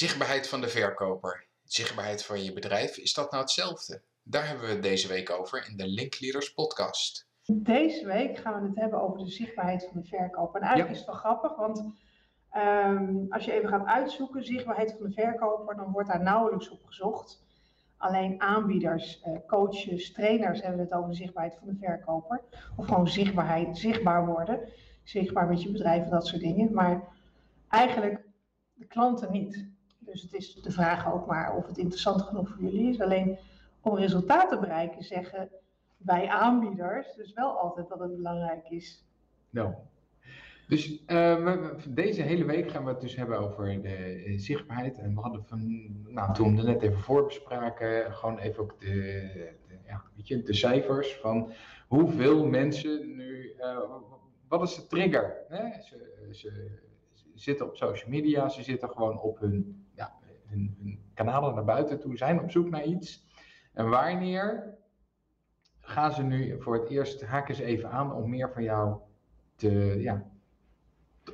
Zichtbaarheid van de verkoper, zichtbaarheid van je bedrijf, is dat nou hetzelfde? Daar hebben we het deze week over in de Linkleaders podcast. Deze week gaan we het hebben over de zichtbaarheid van de verkoper. En eigenlijk is het wel grappig, want ehm, als je even gaat uitzoeken, zichtbaarheid van de verkoper, dan wordt daar nauwelijks op gezocht. Alleen aanbieders, eh, coaches, trainers hebben het over de zichtbaarheid van de verkoper. Of gewoon zichtbaarheid, zichtbaar worden. Zichtbaar met je bedrijf en dat soort dingen. Maar eigenlijk de klanten niet. Dus het is de vraag ook maar of het interessant genoeg voor jullie is. Alleen om resultaten te bereiken zeggen wij aanbieders dus wel altijd dat het belangrijk is. Nou, dus uh, deze hele week gaan we het dus hebben over de uh, zichtbaarheid. En we hadden van, nou, toen we net even voor bespraken, gewoon even ook de, ja, weet je, de cijfers van hoeveel mensen nu, uh, wat is de trigger? Hè? Ze, ze, zitten op social media, ze zitten gewoon op hun, hun, hun kanalen naar buiten toe, zijn op zoek naar iets. En wanneer gaan ze nu voor het eerst, haken ze even aan om meer van jou te, ja,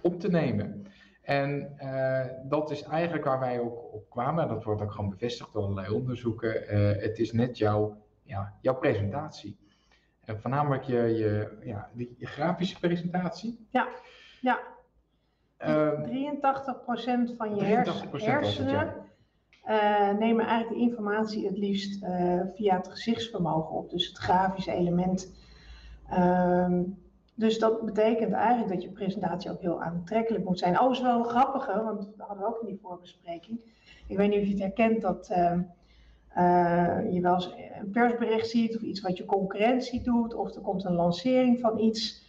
op te nemen. En uh, dat is eigenlijk waar wij ook op kwamen. Dat wordt ook gewoon bevestigd door allerlei onderzoeken. Uh, het is net jouw, ja, jouw presentatie. En voornamelijk je, je, ja, die, je grafische presentatie. Ja, ja. Uh, 83% van je 83 hersenen uh, nemen eigenlijk de informatie het liefst uh, via het gezichtsvermogen op. Dus het grafische element. Uh, dus dat betekent eigenlijk dat je presentatie ook heel aantrekkelijk moet zijn. Oh, is wel een grappige, want dat hadden we ook in die voorbespreking. Ik weet niet of je het herkent dat uh, je wel eens een persbericht ziet of iets wat je concurrentie doet. Of er komt een lancering van iets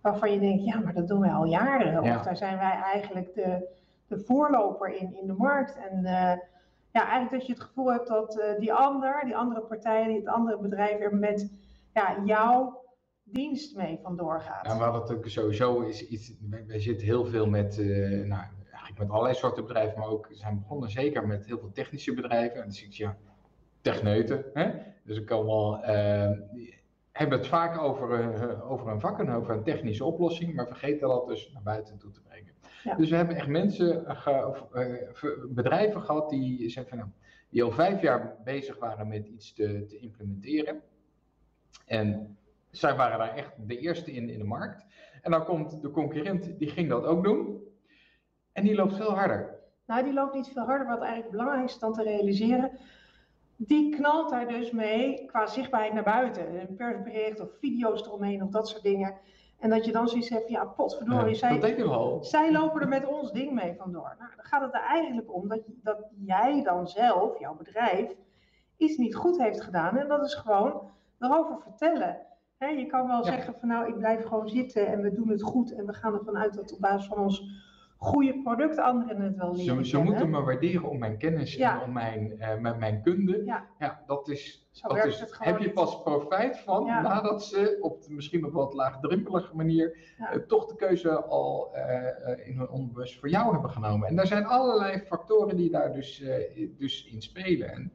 waarvan je denkt, ja, maar dat doen wij al jaren. Ja. Of daar zijn wij eigenlijk de, de voorloper in, in de markt. En ja, eigenlijk dat je het gevoel hebt dat uh, die ander, die andere partij, het andere bedrijf er met ja, jouw dienst mee vandoor gaat. We hadden het ook sowieso is iets, wij zitten heel veel met, uh, nou, eigenlijk met allerlei soorten bedrijven, maar ook zijn begonnen zeker met heel veel technische bedrijven. En zie ik, ja, techneuten, hè? dus ik kan wel, uh, hebben het vaak over, uh, over een vak en over een technische oplossing, maar vergeten dat dus naar buiten toe te brengen. Ja. Dus we hebben echt mensen, ge, of, uh, bedrijven gehad die, zeggen van, nou, die al vijf jaar bezig waren met iets te, te implementeren. En zij waren daar echt de eerste in, in de markt. En dan komt de concurrent, die ging dat ook doen. En die loopt veel harder. Nou, die loopt niet veel harder. Wat eigenlijk belangrijk is dan te realiseren, die knalt daar dus mee qua zichtbaarheid naar buiten. Een persbericht of video's eromheen of dat soort dingen. En dat je dan zoiets hebt, ja, potverdorie, ja, zij, zij lopen er met ons ding mee vandoor. Nou, dan gaat het er eigenlijk om dat, dat jij dan zelf, jouw bedrijf, iets niet goed heeft gedaan. En dat is gewoon erover vertellen. He, je kan wel ja. zeggen van nou, ik blijf gewoon zitten en we doen het goed. En we gaan ervan uit dat op basis van ons goede product anderen het wel leren Ze, ze moeten me waarderen om mijn kennis ja. en om mijn, uh, mijn, mijn kunde. Ja. ja, dat is, Zo dat is heb je pas profijt van ja. nadat ze op de, misschien op wat laagdrempelige manier uh, toch de keuze al uh, in hun onbewust voor jou hebben genomen. En daar zijn allerlei factoren die daar dus, dus in spelen. En,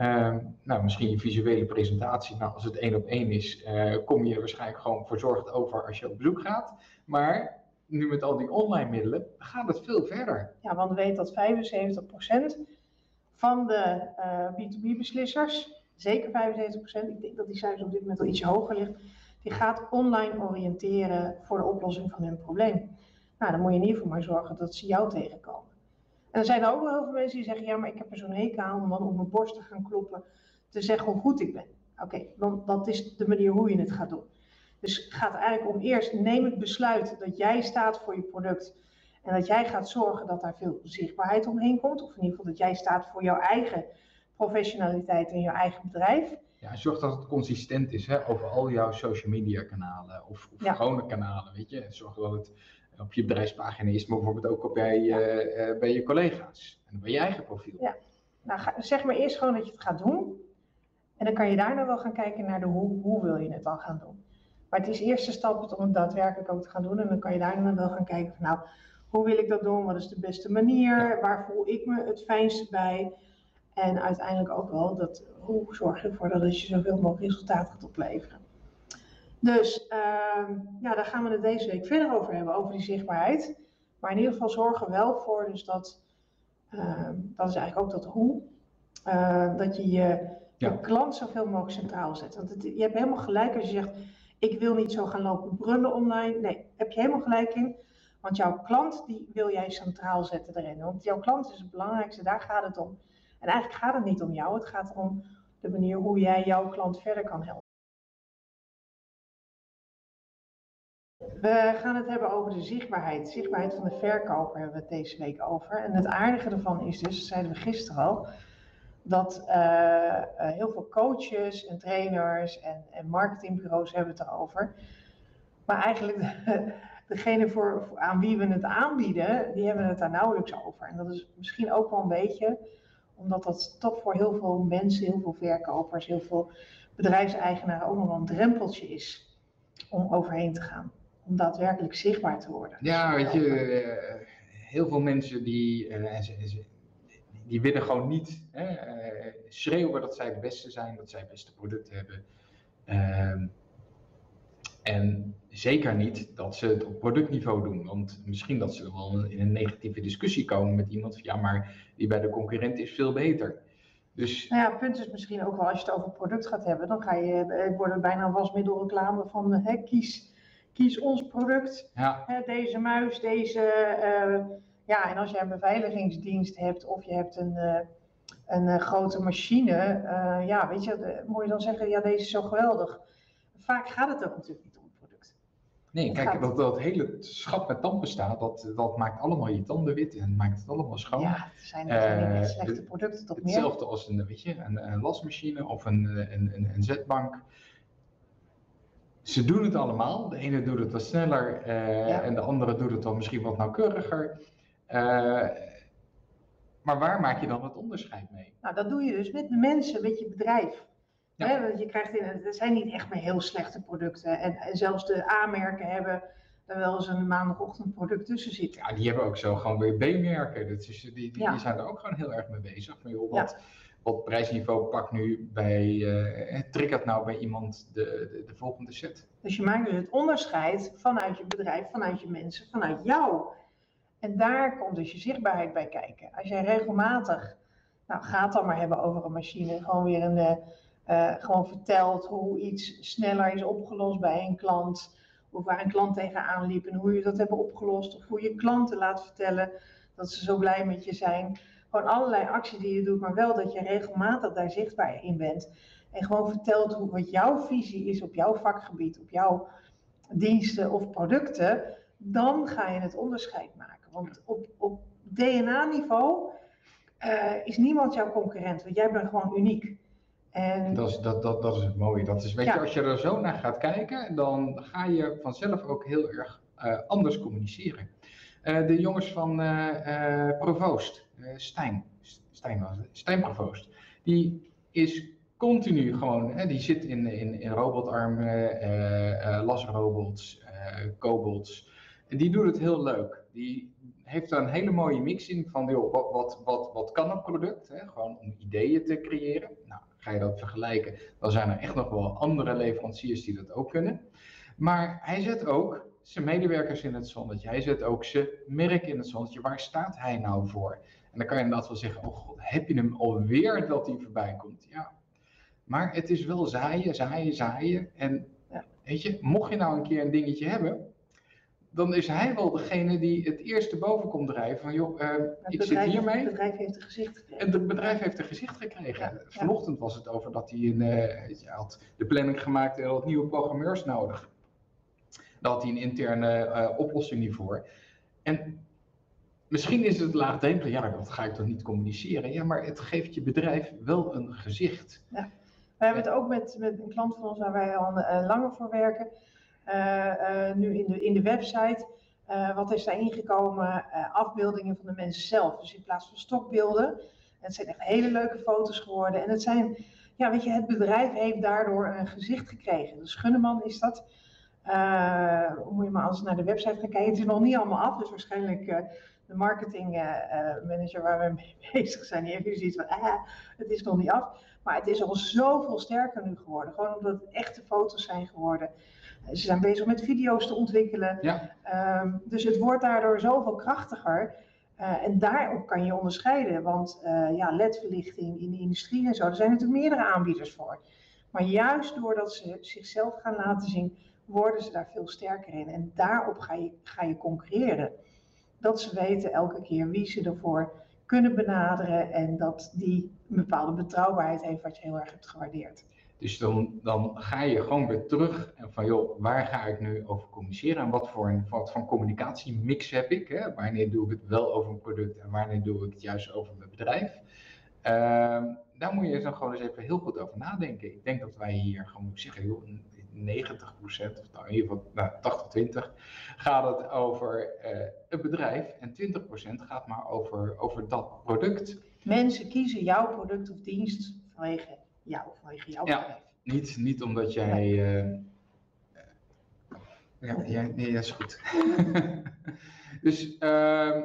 Uh, nou, misschien je visuele presentatie. Nou, als het één op één is, uh, kom je waarschijnlijk gewoon verzorgd over als je op bezoek gaat. Maar nu met al die online middelen gaat het veel verder. Ja, want we weten dat 75% van de uh, B2B-beslissers, zeker 75%, ik denk dat die cijfers op dit moment al ietsje hoger ligt, die gaat online oriënteren voor de oplossing van hun probleem. Nou, dan moet je in ieder geval maar zorgen dat ze jou tegenkomen. En er zijn ook wel heel veel mensen die zeggen, ja, maar ik heb er zo'n hekel aan om dan op mijn borst te gaan kloppen, te zeggen hoe goed ik ben. Oké, dan dat is de manier hoe je het gaat doen. Dus het gaat eigenlijk om eerst neem het besluit dat jij staat voor je product. En dat jij gaat zorgen dat daar veel zichtbaarheid omheen komt. Of in ieder geval dat jij staat voor jouw eigen professionaliteit en jouw eigen bedrijf. Ja, zorg dat het consistent is hè, over al jouw social media kanalen of, of ja. gewone kanalen, weet je. Zorg dat het op je bedrijfspagina is, maar bijvoorbeeld ook bij, ja. uh, uh, bij je collega's en bij je eigen profiel. Ja, nou ga, zeg maar eerst gewoon dat je het gaat doen. En dan kan je daarna wel gaan kijken naar de hoe, hoe wil je het dan gaan doen. Maar het is eerste stap om het daadwerkelijk ook te gaan doen. En dan kan je daarna wel gaan kijken van nou, hoe wil ik dat doen? Wat is de beste manier? Waar voel ik me het fijnste bij? En uiteindelijk ook wel, dat, hoe zorg je ervoor dat je zoveel mogelijk resultaat gaat opleveren? Dus uh, ja, daar gaan we het deze week verder over hebben, over die zichtbaarheid. Maar in ieder geval zorgen we wel voor dus dat Ehm, dat is eigenlijk ook dat hoe. dat je je, klant zoveel mogelijk centraal zet. Want het, je hebt helemaal gelijk als je zegt, ik wil niet zo gaan lopen brullen online. Nee, heb je helemaal gelijk in. Want jouw klant, die wil jij centraal zetten erin. Want jouw klant is het belangrijkste, daar gaat het om. En eigenlijk gaat het niet om jou, het gaat om de manier hoe jij jouw klant verder kan helpen. We gaan het hebben over de zichtbaarheid. Zichtbaarheid van de verkoper hebben we het deze week over. En het aardige ervan is dus, dat zeiden we gisteren al, dat uh, heel veel coaches en trainers en, en, marketingbureaus hebben het erover. Maar eigenlijk de, degene voor, voor, aan wie we het aanbieden, die hebben het daar nauwelijks over. En dat is misschien ook wel een beetje omdat dat toch voor heel veel mensen, heel veel verkopers, heel veel bedrijfseigenaren ook nog wel een drempeltje is om overheen te gaan. Om daadwerkelijk zichtbaar te worden. Ja, weet je, eh, heel veel mensen die, die willen gewoon niet hè, uh, schreeuwen dat zij de beste zijn, dat zij het beste product hebben. Ehm, en zeker niet dat ze het op productniveau doen. Want misschien dat ze wel in een negatieve discussie komen met iemand van ja, maar die bij de concurrent is veel beter. Dus... Nou ja, het punt is misschien ook wel als je het over product gaat hebben, dan ga je, eh, wordt het bijna wasmiddelreclame van hè, kies, kies ons product. Ja. Hè, deze muis, deze. Uh, ja, en als je een beveiligingsdienst hebt of je hebt een, uh, een grote machine, ja, weet je, moet je dan zeggen, ja, deze is zo geweldig. Vaak gaat het ook natuurlijk niet Nee, kijk, dat, dat hele schat met tandpasta, dat, dat maakt allemaal je tanden wit en maakt het allemaal schoon. Ja, het zijn uh, slechte producten toch meer. Hetzelfde als een, weet je, een, een lasmachine of een, een, een, een zetbank. Ze doen het allemaal. De ene doet het wat sneller uh, en de andere doet het dan misschien wat nauwkeuriger. Uh, maar waar maak je dan het onderscheid mee? Nou, dat doe je dus met de mensen, met je bedrijf. Ja. want je krijgt in, het zijn niet echt meer heel slechte producten. En, en zelfs de A-merken hebben er wel eens een maandagochtend product tussen zitten. Ja, die hebben ook zo gewoon weer B-merken. Dat is, die, die, die, zijn er ook gewoon heel erg mee bezig. Van, joh, wat, wat prijsniveau pakt nu bij, uh, triggert nou bij iemand de, de, de, volgende set? Dus je maakt dus het onderscheid vanuit je bedrijf, vanuit je mensen, vanuit jou. En daar komt dus je zichtbaarheid bij kijken. Als jij regelmatig, nou gaat dan maar hebben over een machine, gewoon weer een... Uh, uh, gewoon vertelt hoe iets sneller is opgelost bij een klant. Of waar een klant tegenaan liep en hoe je dat hebt opgelost. Of hoe je klanten laat vertellen dat ze zo blij met je zijn. Gewoon allerlei acties die je doet, maar wel dat je regelmatig daar zichtbaar in bent. En gewoon vertelt hoe, wat jouw visie is op jouw vakgebied, op jouw diensten of producten. Dan ga je het onderscheid maken. Want op, op DNA-niveau uh, eh, is niemand jouw concurrent, want jij bent gewoon uniek. En... Dat, is, dat, dat, dat is het mooie. Dat is, weet je, als je er zo naar gaat kijken, dan ga je vanzelf ook heel erg uh, anders communiceren. Uh, de jongens van uh, Provoost, Stijn, Stijn, Stijn Provoost, die is continu gewoon, hè, die zit in, in, in robotarmen, lasrobots, kobolds. En die doet het heel leuk. Die heeft daar een hele mooie mix in van joh, wat, wat, wat, wat kan een product? Hè? Gewoon om ideeën te creëren. Nou, ga je dat vergelijken, dan zijn er echt nog wel andere leveranciers die dat ook kunnen. Maar hij zet ook zijn medewerkers in het zonnetje. Hij zet ook zijn merk in het zonnetje. Waar staat hij nou voor? En dan kan je inderdaad wel zeggen, oh god, heb je hem alweer dat hij voorbij komt? Ja. Maar het is wel zaaien, zaaien, zaaien. En ja, weet je, mocht je nou een keer een dingetje hebben, dan is hij wel degene die het eerste boven komt drijven. Van joh, uh, ik zit hiermee. Het bedrijf heeft een gezicht gekregen. En het bedrijf heeft een gezicht gekregen. Vanochtend was het over dat hij een, uh, had de planning gemaakt en had nieuwe programmeurs nodig. Daar had hij een interne uh, oplossing hiervoor. En misschien is het laagdrempelig, ja, dat ga ik toch niet communiceren. Ja, maar het geeft je bedrijf wel een gezicht. Ja. We hebben het ook met, met een klant van ons waar wij al langer voor werken. Eh, eh, nu in de, in de website. Eh, wat is daar ingekomen? afbeeldingen van de mensen zelf. Dus in plaats van stokbeelden. Het zijn echt hele leuke foto's geworden. En het zijn, ja, weet je, het bedrijf heeft daardoor een gezicht gekregen. Dus Gunneman is dat. Uh, moet je maar als naar de website gaan kijken. Het is nog niet allemaal af, dus waarschijnlijk de marketing uh, manager waar we mee bezig zijn, die heeft nu zoiets van, ah, het is nog niet af. Maar het is al zoveel sterker nu geworden. Gewoon omdat het echte foto's zijn geworden. Ze zijn bezig met video's te ontwikkelen. Ja. Um, dus het wordt daardoor zoveel krachtiger. Uh, en daarop kan je onderscheiden, want uh, ja, ledverlichting in de industrie en zo, er zijn natuurlijk meerdere aanbieders voor. Maar juist doordat ze zichzelf gaan laten zien, worden ze daar veel sterker in. En daarop ga je, ga je concurreren. Dat ze weten elke keer wie ze ervoor kunnen benaderen en dat die een bepaalde betrouwbaarheid heeft wat je heel erg hebt gewaardeerd. Dus dan, ga je gewoon weer terug en van joh, waar ga ik nu over communiceren en wat voor een wat van communicatiemix heb ik? Hè? Wanneer doe ik het wel over een product en wanneer doe ik het juist over mijn bedrijf? Uh, daar moet je dan gewoon eens even heel goed over nadenken. Ik denk dat wij hier gewoon moeten zeggen, joh, 90% of nou in ieder geval nou, 80, 20, gaat het over uh, het bedrijf en 20% gaat maar over, over dat product. Mensen kiezen jouw product of dienst vanwege jou, vanwege jouw ja, bedrijf. Niet, niet omdat jij. Nee. Uh, ja, ja, nee, dat is goed. dus uh,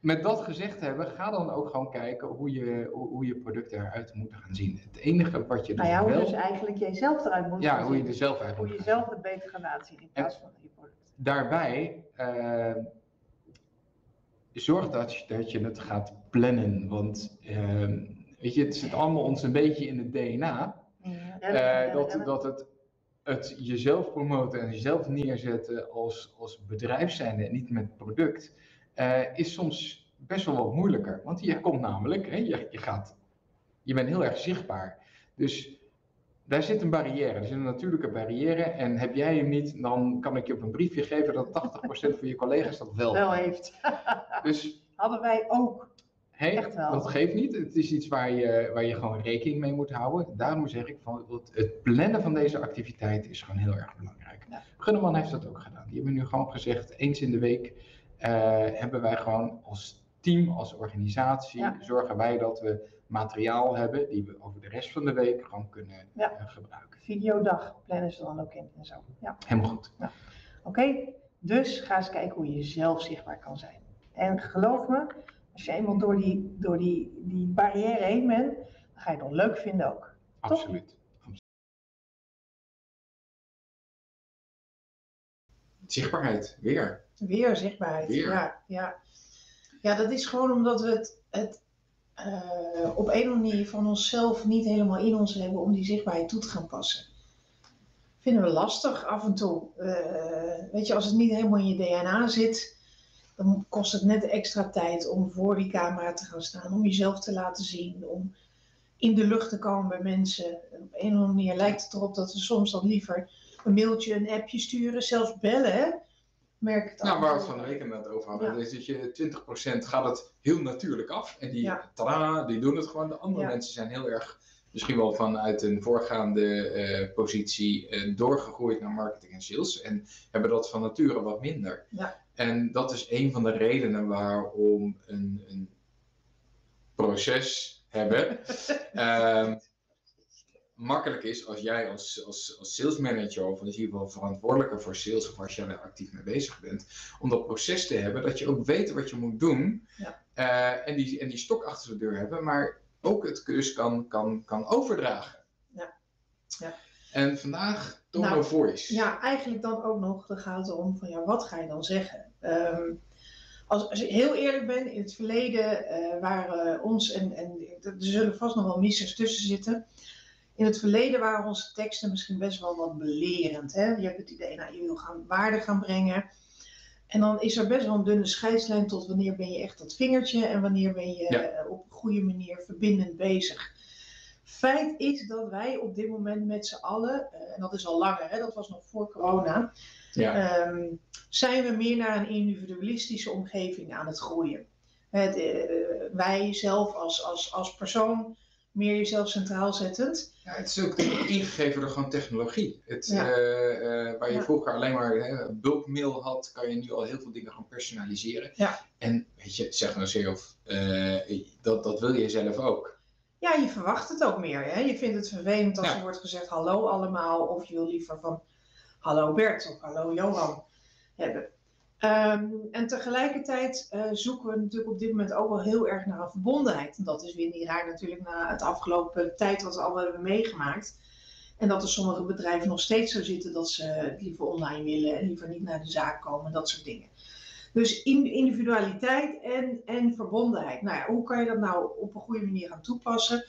met dat gezegd hebben, ga dan ook gewoon kijken hoe je, hoe, je producten eruit moeten gaan zien. Het enige wat je dus nou ja, hoe wel... dus eigenlijk jijzelf eruit moet Ja, hoe je er zelf uit Hoe je zelf het beter gaat laten zien in plaats van je product. Daarbij, uh, zorg dat je, dat je het gaat plannen. Want uh, weet je, het zit allemaal ons een beetje in het DNA. Ja, uh, dat, dat het, het jezelf promoten en jezelf neerzetten als, als bedrijf zijnde en niet met product uh, is soms best wel wat moeilijker. Want je komt namelijk, hè, je, je, gaat, je bent heel erg zichtbaar. Dus daar zit een barrière, er zit een natuurlijke barrière. En heb jij hem niet, dan kan ik je op een briefje geven dat 80% van je collega's dat wel, wel heeft. dus, Hadden wij ook. Hey, Echt wel. Dat geeft niet. Het is iets waar je, waar je gewoon rekening mee moet houden. Daarom zeg ik van het plannen van deze activiteit is gewoon heel erg belangrijk. Ja. Gunneman heeft dat ook gedaan. Die hebben nu gewoon gezegd, eens in de week uh, hebben wij gewoon als team, als organisatie, ja. zorgen wij dat we materiaal hebben die we over de rest van de week gewoon kunnen ja. uh, gebruiken. Videodag plannen ze dan ook in en zo. Ja. Helemaal goed. Ja. Oké, okay, dus ga eens kijken hoe je zelf zichtbaar kan zijn. En geloof me, als je eenmaal door die, door die, die barrière heen bent, dan ga je het leuk vinden ook. Absoluut. Zichtbaarheid, weer. Weer zichtbaarheid, weer. Ja, ja. Ja, dat is gewoon omdat we het, het uh, op een manier van onszelf niet helemaal in ons hebben om die zichtbaarheid toe te gaan passen. Vinden we lastig af en toe. Uh, weet je, als het niet helemaal in je DNA zit, dan kost het net extra tijd om voor die camera te gaan staan, om jezelf te laten zien, om in de lucht te komen bij mensen. Op een of andere manier lijkt het erop dat we soms dan liever een mailtje, een appje sturen, zelfs bellen. Hè? Merk het nou, waar we het van de week inderdaad over hadden, ja. is dat je 20% gaat het heel natuurlijk af. En die, ja. tada, die doen het gewoon. De andere ja. mensen zijn heel erg, misschien wel vanuit een voorgaande uh, positie, uh, doorgegroeid naar marketing en sales. En hebben dat van nature wat minder. En dat is een van de redenen waarom een, een proces hebben. um, makkelijk is als jij als, als, als sales manager of in ieder geval verantwoordelijke voor sales of als je er actief mee bezig bent, om dat proces te hebben, dat je ook weet wat je moet doen ja. uh, en, die, en die stok achter de deur hebben, maar ook het dus kan, kan, kan overdragen. Ja. ja. En vandaag tone nou, voice. Ja, eigenlijk dan ook nog, dan gaat het om van ja, wat ga je dan zeggen? Um, als, als ik heel eerlijk ben, in het verleden uh, waren ons, en, en er zullen vast nog wel missers tussen zitten, in het verleden waren onze teksten misschien best wel wat belerend. Hè? Je hebt het idee, nou, je wil gaan waarde gaan brengen. En dan is er best wel een dunne scheidslijn tot wanneer ben je echt dat vingertje en wanneer ben je ja. op een goede manier verbindend bezig. Feit is dat wij op dit moment met z'n allen, en dat is al langer, hè, dat was nog voor corona, ja. um, zijn we meer naar een individualistische omgeving aan het groeien. Het, uh, wij zelf als, als, als persoon meer jezelf centraal zettend. Ja, het is ook ingegeven door gewoon technologie. Het, ja. uh, uh, waar je ja. vroeger alleen maar uh, bulkmail had, kan je nu al heel veel dingen gaan personaliseren. Ja. En weet je, zeg nou zelf, dat, dat wil je zelf ook. Ja, je verwacht het ook meer. Hè? Je vindt het vervelend als er wordt gezegd hallo allemaal, of je wil liever van hallo Bert of hallo Johan hebben. Um, en tegelijkertijd uh, zoeken we natuurlijk op dit moment ook wel heel erg naar een verbondenheid. En dat is weer niet raar natuurlijk na het afgelopen tijd wat we allemaal hebben meegemaakt. En dat er sommige bedrijven nog steeds zo zitten dat ze liever online willen en liever niet naar de zaak komen, dat soort dingen. Dus individualiteit en, en verbondenheid. Nou ja, hoe kan je dat nou op een goede manier gaan toepassen?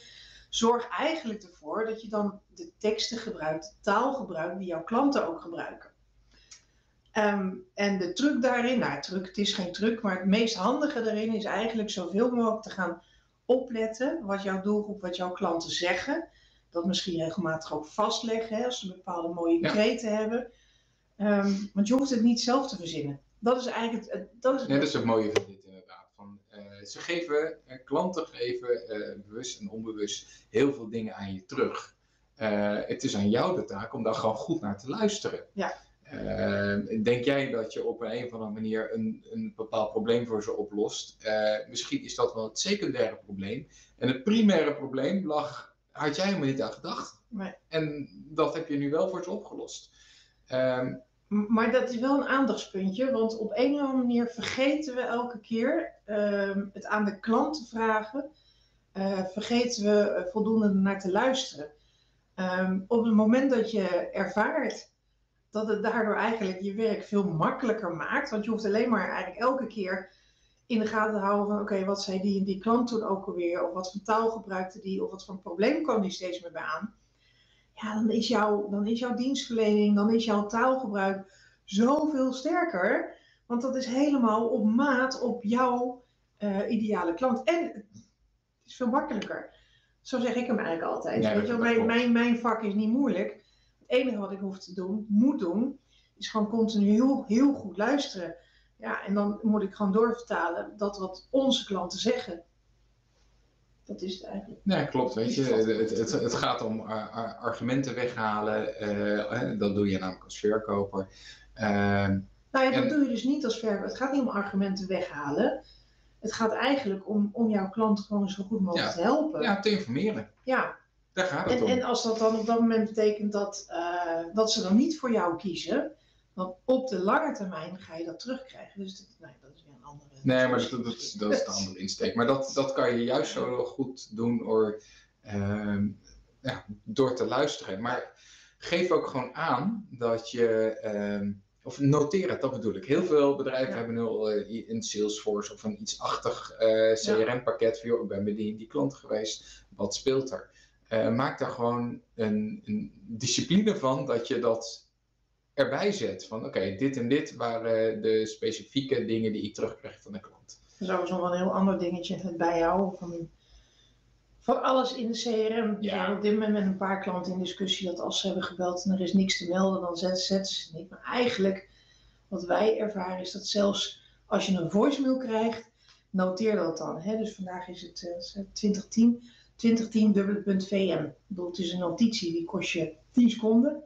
Zorg eigenlijk ervoor dat je dan de teksten gebruikt, de taal gebruikt die jouw klanten ook gebruiken. Ehm, en de truc daarin, nou truc, het is geen truc, maar het meest handige daarin is eigenlijk zoveel mogelijk te gaan opletten wat jouw doelgroep, wat jouw klanten zeggen. Dat misschien regelmatig ook vastleggen hè, als ze bepaalde mooie kreten hebben. Ehm, want je hoeft het niet zelf te verzinnen. Dat is eigenlijk het. dat, is het... dat is het mooie van dit inderdaad. Van, uh, ze geven, uh, klanten geven uh, bewust en onbewust heel veel dingen aan je terug. het is aan jou de taak om daar gewoon goed naar te luisteren. Ja. Denk jij dat je op een, of andere manier een, een bepaald probleem voor ze oplost? misschien is dat wel het secundaire probleem. En het primaire probleem lag, had jij helemaal niet aan gedacht. Nee. En dat heb je nu wel voor ze opgelost. Um, maar dat is wel een aandachtspuntje, want op een of andere manier vergeten we elke keer uh, het aan de klant te vragen. Uh, vergeten we uh, voldoende naar te luisteren. Um, op het moment dat je ervaart dat het daardoor eigenlijk je werk veel makkelijker maakt, want je hoeft alleen maar eigenlijk elke keer in de gaten te houden van oké, wat zei die en die klant toen ook alweer, of wat voor taal gebruikte die, of wat voor probleem kwam die steeds meer bij aan ja, dan, is jouw, dan is jouw dienstverlening, dan is jouw taalgebruik zoveel sterker. Want dat is helemaal op maat op jouw uh, ideale klant. En het is veel makkelijker. Zo zeg ik hem eigenlijk altijd. Weet je, mijn, mijn, mijn vak is niet moeilijk. Enige wat ik hoef te doen, moet doen, is gewoon continu heel, heel goed luisteren. Ja, en dan moet ik gewoon doorvertalen dat wat onze klanten zeggen. Dat is het eigenlijk. Nee, klopt. Weet je, het, het, het gaat om argumenten weghalen. Uh, dat doe je namelijk als verkoper. Uh, nou ja, dat doe je dus niet als verkoper. Het gaat niet om argumenten weghalen. Het gaat eigenlijk om, om jouw klant gewoon zo goed mogelijk te helpen. Ja, te informeren. Ja. Daar gaat het en, om. En als dat dan op dat moment betekent dat, uh, dat ze dan niet voor jou kiezen, dan op de lange termijn ga je dat terugkrijgen. Dus dat, nee, dat is weer een andere. Nee, maar dat, dat, dat, is de andere insteek. Maar dat, dat kan je juist zo goed doen door, uh, ja, door te luisteren. Maar geef ook gewoon aan dat je. Uh, of noteer het, dat bedoel ik. Heel veel bedrijven ja. hebben nu al uh, een Salesforce of een iets-achtig uh, CRM-pakket. Van, joh, ik ben bij die, die klant geweest. Wat speelt er? Uh, maak daar gewoon een, een discipline van dat je dat erbij zet. Van oké, dit en dit waren de specifieke dingen die ik terugkrijg van de klant. Sowieso wel een heel ander dingetje, het bijhouden van, van alles in de CRM. Ja. Ik op dit moment met een paar klanten in discussie dat als ze hebben gebeld en er is niks te melden, dan zetten, zetten ze het niet. Maar eigenlijk, wat wij ervaren is dat zelfs als je een voicemail krijgt, noteer dat dan. Hè? Dus vandaag is het uh, 2010, 2010 dubbele.vm. Het is een notitie die kost je 10 seconden.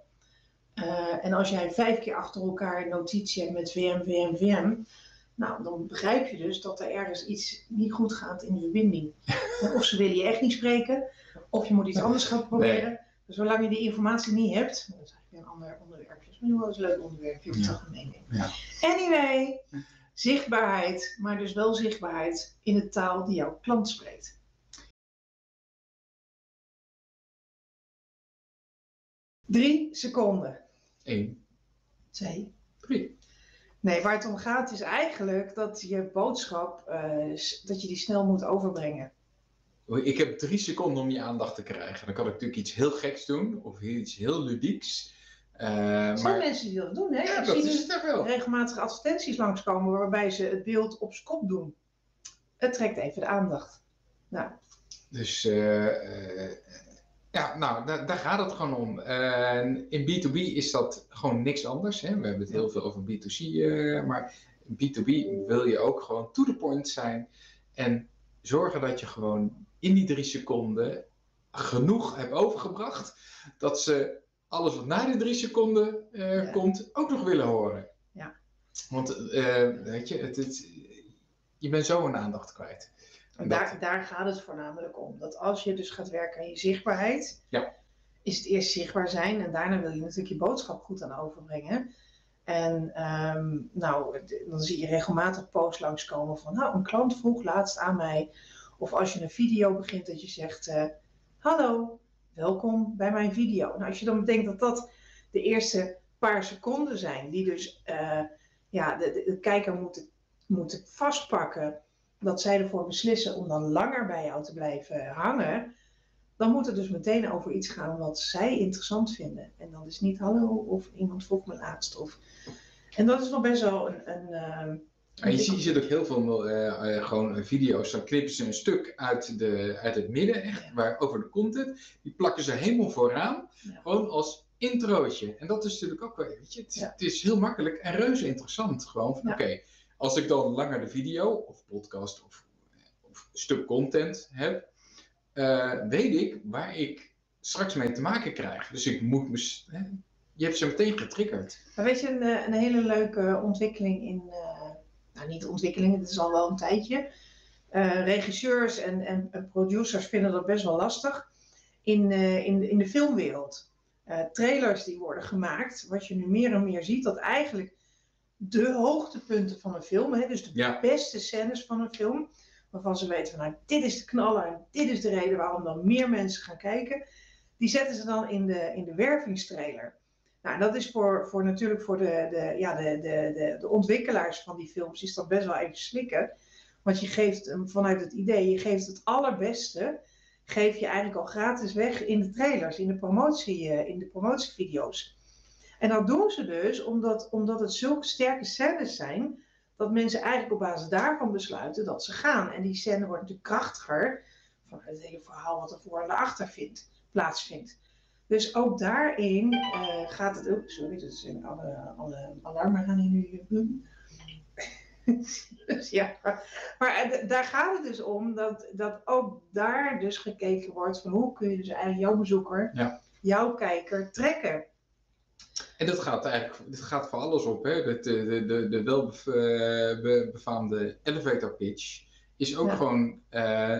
Uh, en als jij vijf keer achter elkaar een notitie hebt met VM, VM, VM, nou, dan begrijp je dus dat er ergens iets niet goed gaat in de verbinding. of ze willen je echt niet spreken, of je moet iets anders gaan proberen. Nee. Dus zolang je die informatie niet hebt, dat is eigenlijk een ander onderwerpje. Dat is nu wel eens een leuk onderwerpje om ja. te meenemen. Ja. Anyway, zichtbaarheid, maar dus wel zichtbaarheid in de taal die jouw klant spreekt. Drie seconden. 1, 2, 3. Nee, waar het om gaat is eigenlijk dat je boodschap, uh, dat je die snel moet overbrengen. Ik heb drie seconden om je aandacht te krijgen. Dan kan ik natuurlijk iets heel geks doen of iets heel ludieks. Uh, er zijn maar... mensen die dat doen, hè? Ja, dat is het wel. regelmatig advertenties langskomen waarbij ze het beeld op zijn kop doen. Het trekt even de aandacht. Nou. Dus uh, ja, nou, daar, daar, gaat het gewoon om. Uh, in B2B is dat gewoon niks anders. Hè? We hebben het heel veel over B2C, uh, maar B2B wil je ook gewoon to the point zijn. En zorgen dat je gewoon in die drie seconden genoeg hebt overgebracht. Dat ze alles wat na die drie seconden uh, ja. komt ook nog willen horen. Ja. Want weet je, het, het, je bent zo een aandacht kwijt. En daar, daar gaat het voornamelijk om. Dat als je dus gaat werken aan je zichtbaarheid, ja. is het eerst zichtbaar zijn en daarna wil je natuurlijk je boodschap goed aan overbrengen. En um, nou, dan zie je regelmatig posts langskomen van, nou, een klant vroeg laatst aan mij. Of als je een video begint dat je zegt, uh, hallo, welkom bij mijn video. Nou, als je dan bedenkt dat dat de eerste paar seconden zijn, die dus, uh, ja, de, de, de kijker moet moeten vastpakken, dat zij ervoor beslissen om dan langer bij jou te blijven hangen, dan moet het dus meteen over iets gaan wat zij interessant vinden. En dan is niet hallo of iemand vroeg me laatst. Of... En dat is nog best wel een. een uh, je, ziet, je ziet ook heel veel uh, uh, gewoon video's, dan knippen ze een stuk uit, de, uit het midden, echt, ja. waar, over de content. Die plakken ze helemaal vooraan, ja. gewoon als introotje. En dat is natuurlijk ook wel, weet je, het ja. het is heel makkelijk en reuze interessant. Gewoon van, oké, als ik dan langer de video, of podcast, of, of stuk content heb, uh, weet ik waar ik straks mee te maken krijg. Dus ik moet me. Je hebt ze meteen getriggerd. Maar weet je, een, een hele leuke ontwikkeling in. Uh, nou, niet ontwikkeling, het is al wel een tijdje. Regisseurs en, en, producers vinden dat best wel lastig. In, in, in de filmwereld. trailers die worden gemaakt, wat je nu meer en meer ziet, dat eigenlijk de hoogtepunten van een film, hè, dus de ja. beste scènes van een film, waarvan ze weten van nou, dit is de knaller en dit is de reden waarom dan meer mensen gaan kijken, die zetten ze dan in de, in de wervingstrailer. Nou, dat is voor, voor natuurlijk voor de, de, ja, de, de, de, de ontwikkelaars van die films is dat best wel even slikken. Want je geeft vanuit het idee, je geeft het allerbeste, geef je eigenlijk al gratis weg in de trailers, in de, promotie, in de promotievideo's. En dat doen ze dus omdat, omdat het zulke sterke scènes zijn, dat mensen eigenlijk op basis daarvan besluiten dat ze gaan. En die scène wordt natuurlijk krachtiger van het hele verhaal wat er voor en achter vindt, plaatsvindt. Dus ook daarin uh, gaat het ook. Sorry, dat zijn alle, alle alarmen gaan hier nu. dus ja, maar daar gaat het dus om dat, dat ook daar dus gekeken wordt van hoe kun je dus eigenlijk jouw bezoeker, ja. jouw kijker trekken. En dat gaat eigenlijk dat gaat voor alles op. Hè? De, de, de, de welbefaamde elevator pitch is ook ja. gewoon uh,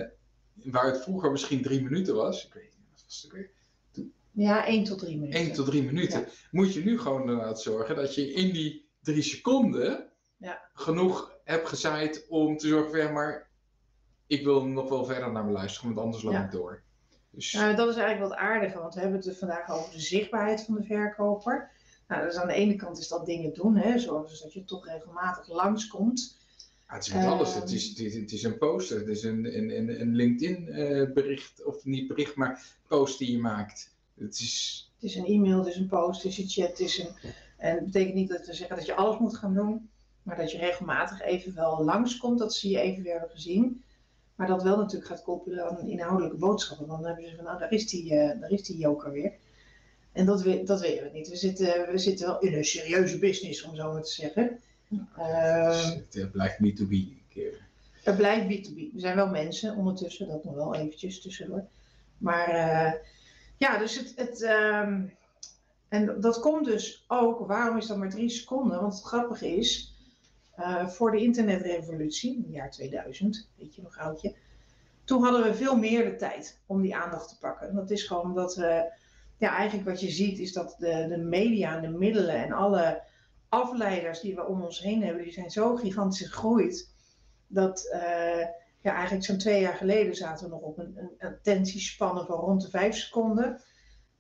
waar het vroeger misschien drie minuten was. Ik weet niet, wat was het weer? Ja, één tot drie minuten. Eén tot drie minuten. Ja. Moet je nu gewoon inderdaad zorgen dat je in die drie seconden ja. genoeg hebt gezaaid om te zorgen van ja, maar ik wil nog wel verder naar me luisteren, want anders loop ik door. Dus... Nou, dat is eigenlijk wat aardiger, want we hebben het vandaag over de zichtbaarheid van de verkoper. Nou, dus aan de ene kant is dat dingen doen, hè, zoals dat je toch regelmatig langskomt. Ja, het is met uh, alles. Het is, het, is, het is een poster, het is een, een, een LinkedIn-bericht, uh, of niet bericht, maar post die je maakt. Het is, het is een e-mail, het is een post, het is een chat. Het is een, en het betekent niet dat we zeggen dat je alles moet gaan doen, maar dat je regelmatig even wel langskomt, dat zie je even weer hebben gezien. Maar dat wel natuurlijk gaat koppelen aan inhoudelijke boodschappen. Dan hebben ze van, nou, daar is die, uh, daar is die joker weer. En dat, we, dat weten we niet. We zitten, we zitten wel in een serieuze business, om zo maar te zeggen. Uh, het blijft B2B. Het blijft B2B. We zijn wel mensen ondertussen, dat nog wel eventjes tussendoor. Maar uh, ja, dus het. het um, en dat komt dus ook, waarom is dat maar drie seconden? Want het grappige is, uh, voor de internetrevolutie, in het jaar 2000, weet je nog oudje, toen hadden we veel meer de tijd om die aandacht te pakken. En dat is gewoon omdat we ja, eigenlijk wat je ziet is dat de, de media en de middelen en alle afleiders die we om ons heen hebben, die zijn zo gigantisch gegroeid. Dat uh, ja, eigenlijk zo'n twee jaar geleden zaten we nog op een, een attentiespannen van rond de vijf seconden.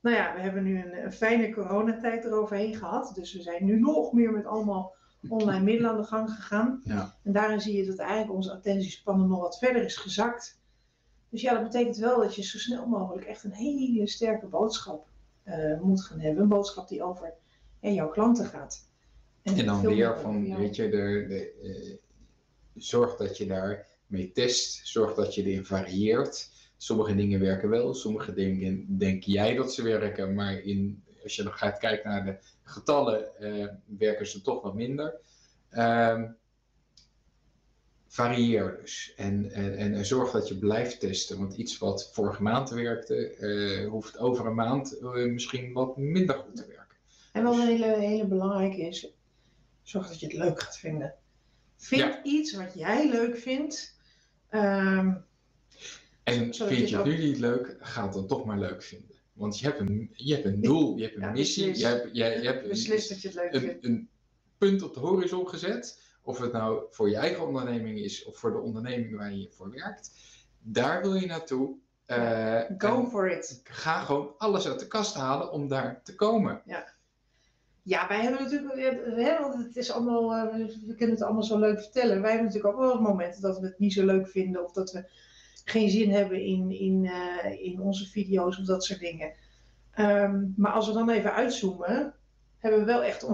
Nou ja, we hebben nu een, een fijne coronatijd eroverheen gehad. Dus we zijn nu nog meer met allemaal online middelen aan de gang gegaan. Ja. En daarin zie je dat eigenlijk onze attentiespannen nog wat verder is gezakt. Dus ja, dat betekent wel dat je zo snel mogelijk echt een hele sterke boodschap uh, moet gaan hebben. Een boodschap die over ja, jouw klanten gaat. En, en dan weer van, weet je, de, de, uh, zorg dat je daar mee test. Zorg dat je erin varieert. Sommige dingen werken wel, sommige dingen denk jij dat ze werken, maar in, als je dan gaat kijken naar de getallen, uh, werken ze toch wat minder. Uh, varieer dus. En, en, en zorg dat je blijft testen. Want iets wat vorige maand werkte, uh, hoeft over een maand uh, misschien wat minder goed te werken. En wat een hele, hele belangrijke is, zorg dat je het leuk gaat vinden. Vind ja. iets wat jij leuk vindt. Um, en vind je het nu niet leuk, ga het dan toch maar leuk vinden. Want je hebt een, je hebt een doel, je hebt een ja, missie, je hebt, je, je hebt beslis dat je het leuk een, vindt. een punt op de horizon gezet. Of het nou voor je eigen onderneming is of voor de onderneming waar je voor werkt. Daar wil je naartoe. Uh, Go for it. Ga gewoon alles uit de kast halen om daar te komen. Ja. Ja, wij hebben natuurlijk, hè, want het is allemaal, eh, we kunnen het allemaal zo leuk vertellen. Wij hebben natuurlijk ook wel momenten dat we het niet zo leuk vinden of dat we geen zin hebben in, in, uh, in onze video's of dat soort dingen. Um, maar als we dan even uitzoomen, hebben we wel echt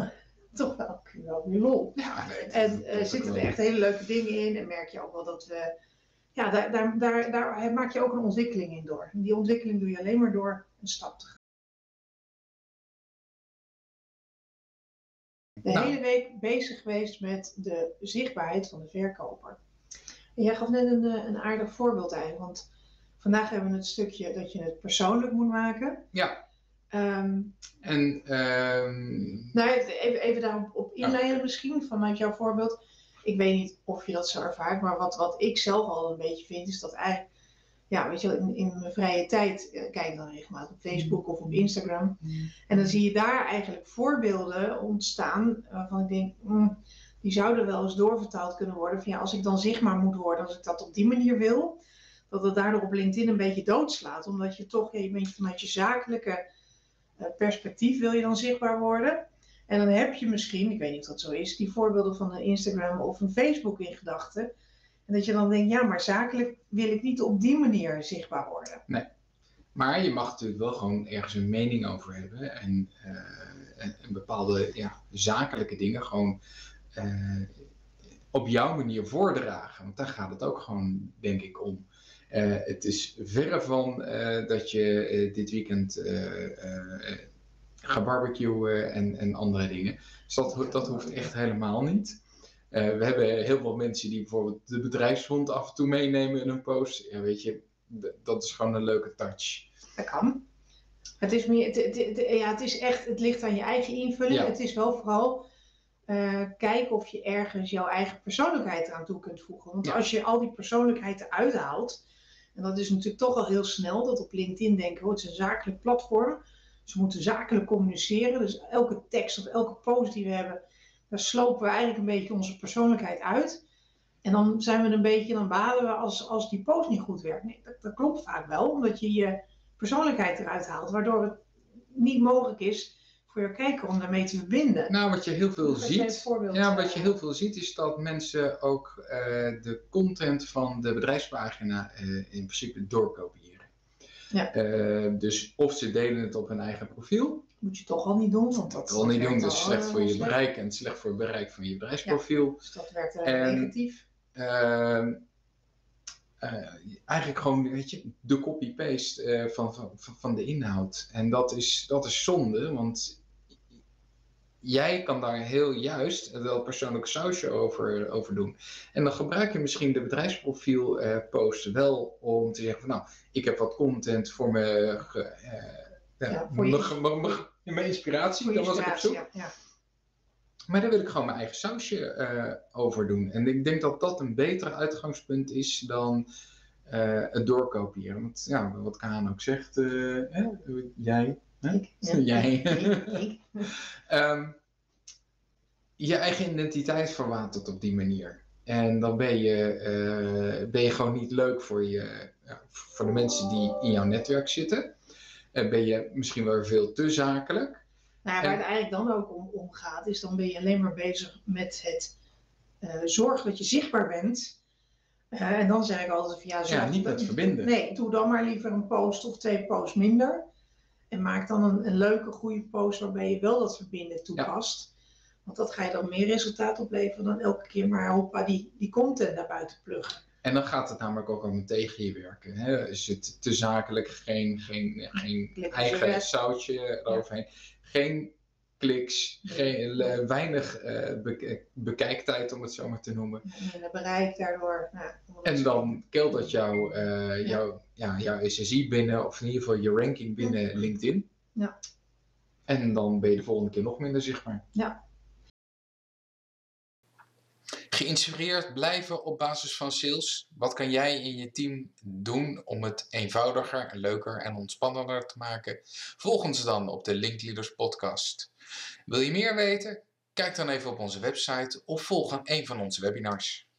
toch wel, wel weer lol. Ja, en uh, zitten er echt hele leuke dingen in en merk je ook wel dat we, ja, daar, daar, daar, daar maak je ook een ontwikkeling in door. En die ontwikkeling doe je alleen maar door een stap te gaan. de nou. hele week bezig geweest met de zichtbaarheid van de verkoper. En jij gaf net een, eh, een aardig voorbeeld eigenlijk, want vandaag hebben we het stukje dat je het persoonlijk moet maken. Ja. Um, en um... nou, even, even daarop op inleiden misschien, vanuit jouw voorbeeld. Ik weet niet of je dat zo ervaart, maar wat, wat ik zelf al een beetje vind, is dat eigenlijk ja, weet je in, in mijn vrije tijd uh, kijk dan regelmatig op Facebook of op Instagram. En dan zie je daar eigenlijk voorbeelden ontstaan waarvan ik denk, mm, die zouden wel eens doorvertaald kunnen worden. Van ja, als ik dan zichtbaar moet worden, als ik dat op die manier wil, dat het daardoor op LinkedIn een beetje doodslaat. Omdat je toch, ja, je bent vanuit je zakelijke perspectief wil je dan zichtbaar worden. En dan heb je misschien, ik weet niet of dat zo is, die voorbeelden van een Instagram of een Facebook in gedachten. En dat je dan denkt, ja, maar zakelijk wil ik niet op die manier zichtbaar worden. Nee. Maar je mag natuurlijk wel gewoon ergens een mening over hebben en, uh, bepaalde ja, zakelijke dingen gewoon uh, op jouw manier voordragen. Want daar gaat het ook gewoon, denk ik, om. Uh, het is verre van dat je dit weekend gaat barbecuen en, en andere dingen. Dus dat, dat hoeft echt helemaal niet. Uh, we hebben heel veel mensen die bijvoorbeeld de bedrijfshond af en toe meenemen in een post. Ja, weet je, dat is gewoon een leuke touch. Dat kan. Het is, meer, het, het, ja, het is echt, het ligt aan je eigen invulling. Het is wel vooral uh, kijken of je ergens jouw eigen persoonlijkheid eraan toe kunt voegen. Want als je al die persoonlijkheid eruit haalt, en dat is natuurlijk toch al heel snel, dat op LinkedIn denken, oh, het is een zakelijk platform. Ze moeten zakelijk communiceren. Dus elke tekst of elke post die we hebben, daar slopen we eigenlijk een beetje onze persoonlijkheid uit. En dan zijn we een beetje, dan balen we als, als die post niet goed werkt. Nee, dat, dat klopt vaak wel, omdat je je persoonlijkheid eruit haalt, waardoor het niet mogelijk is voor je kijker om daarmee te verbinden. Nou, wat je heel veel ziet, ja, wat je heel veel ziet is dat mensen ook uh, de content van de bedrijfspagina uh, in principe doorkopiëren. Ja. Uh, dus of ze delen het op hun eigen profiel, moet je toch al niet doen. Want dat al niet doen, dat is slecht voor je bereik en slecht voor het bereik van je bedrijfsprofiel. dus dat werkt en, negatief. Uh, eigenlijk gewoon, weet je, de copy-paste uh, van, van, van de inhoud. En dat is, dat is zonde, want jij kan daar heel juist wel persoonlijk sausje over, over doen. En dan gebruik je misschien de bedrijfsprofiel uh, post wel om te zeggen van nou, ik heb wat content voor ja, voor mijn inspiratie, daar was ik op zoek. Ja, Maar daar wil ik gewoon mijn eigen sausje uh, over doen. En ik denk dat dat een beter uitgangspunt is dan uh, het doorkopiëren. Want ja, wat Kaan ook zegt, hè? jij, Ik, jij. Ik, um, je eigen identiteit verwatert op die manier. En dan ben je, ben je gewoon niet leuk voor, je, voor de mensen die in jouw netwerk zitten. En ben je misschien wel veel te zakelijk. Nou, waar het eigenlijk dan ook om, om, gaat, is dan ben je alleen maar bezig met het uh, zorgen dat je zichtbaar bent. Uh, en dan zeg ik altijd van ja, ja niet met verbinden. Nee, doe dan maar liever een post of twee posts minder. En maak dan een, een leuke, goede post waarbij je wel dat verbinden toepast. Want dat ga je dan meer resultaat opleveren dan elke keer maar hoppa die, die content naar buiten pluggen. En dan gaat het namelijk ook om tegen je werken. Hè? Is het te zakelijk, geen, geen, geen eigen zoutje eroverheen. Geen kliks, geen, uh, weinig uh, bekijktijd om het zo maar te noemen. En bereik daardoor. Nou, en dan keelt dat jouw, uh, jouw, ja, jouw SSI binnen, of in ieder geval je ranking binnen LinkedIn. Ja. En dan ben je de volgende keer nog minder zichtbaar. Ja. Geïnspireerd blijven op basis van sales. Wat kan jij in je team doen om het eenvoudiger, leuker en ontspannender te maken? Volg ons dan op de Linkleaders podcast. Wil je meer weten? Kijk dan even op onze website of volg een van onze webinars.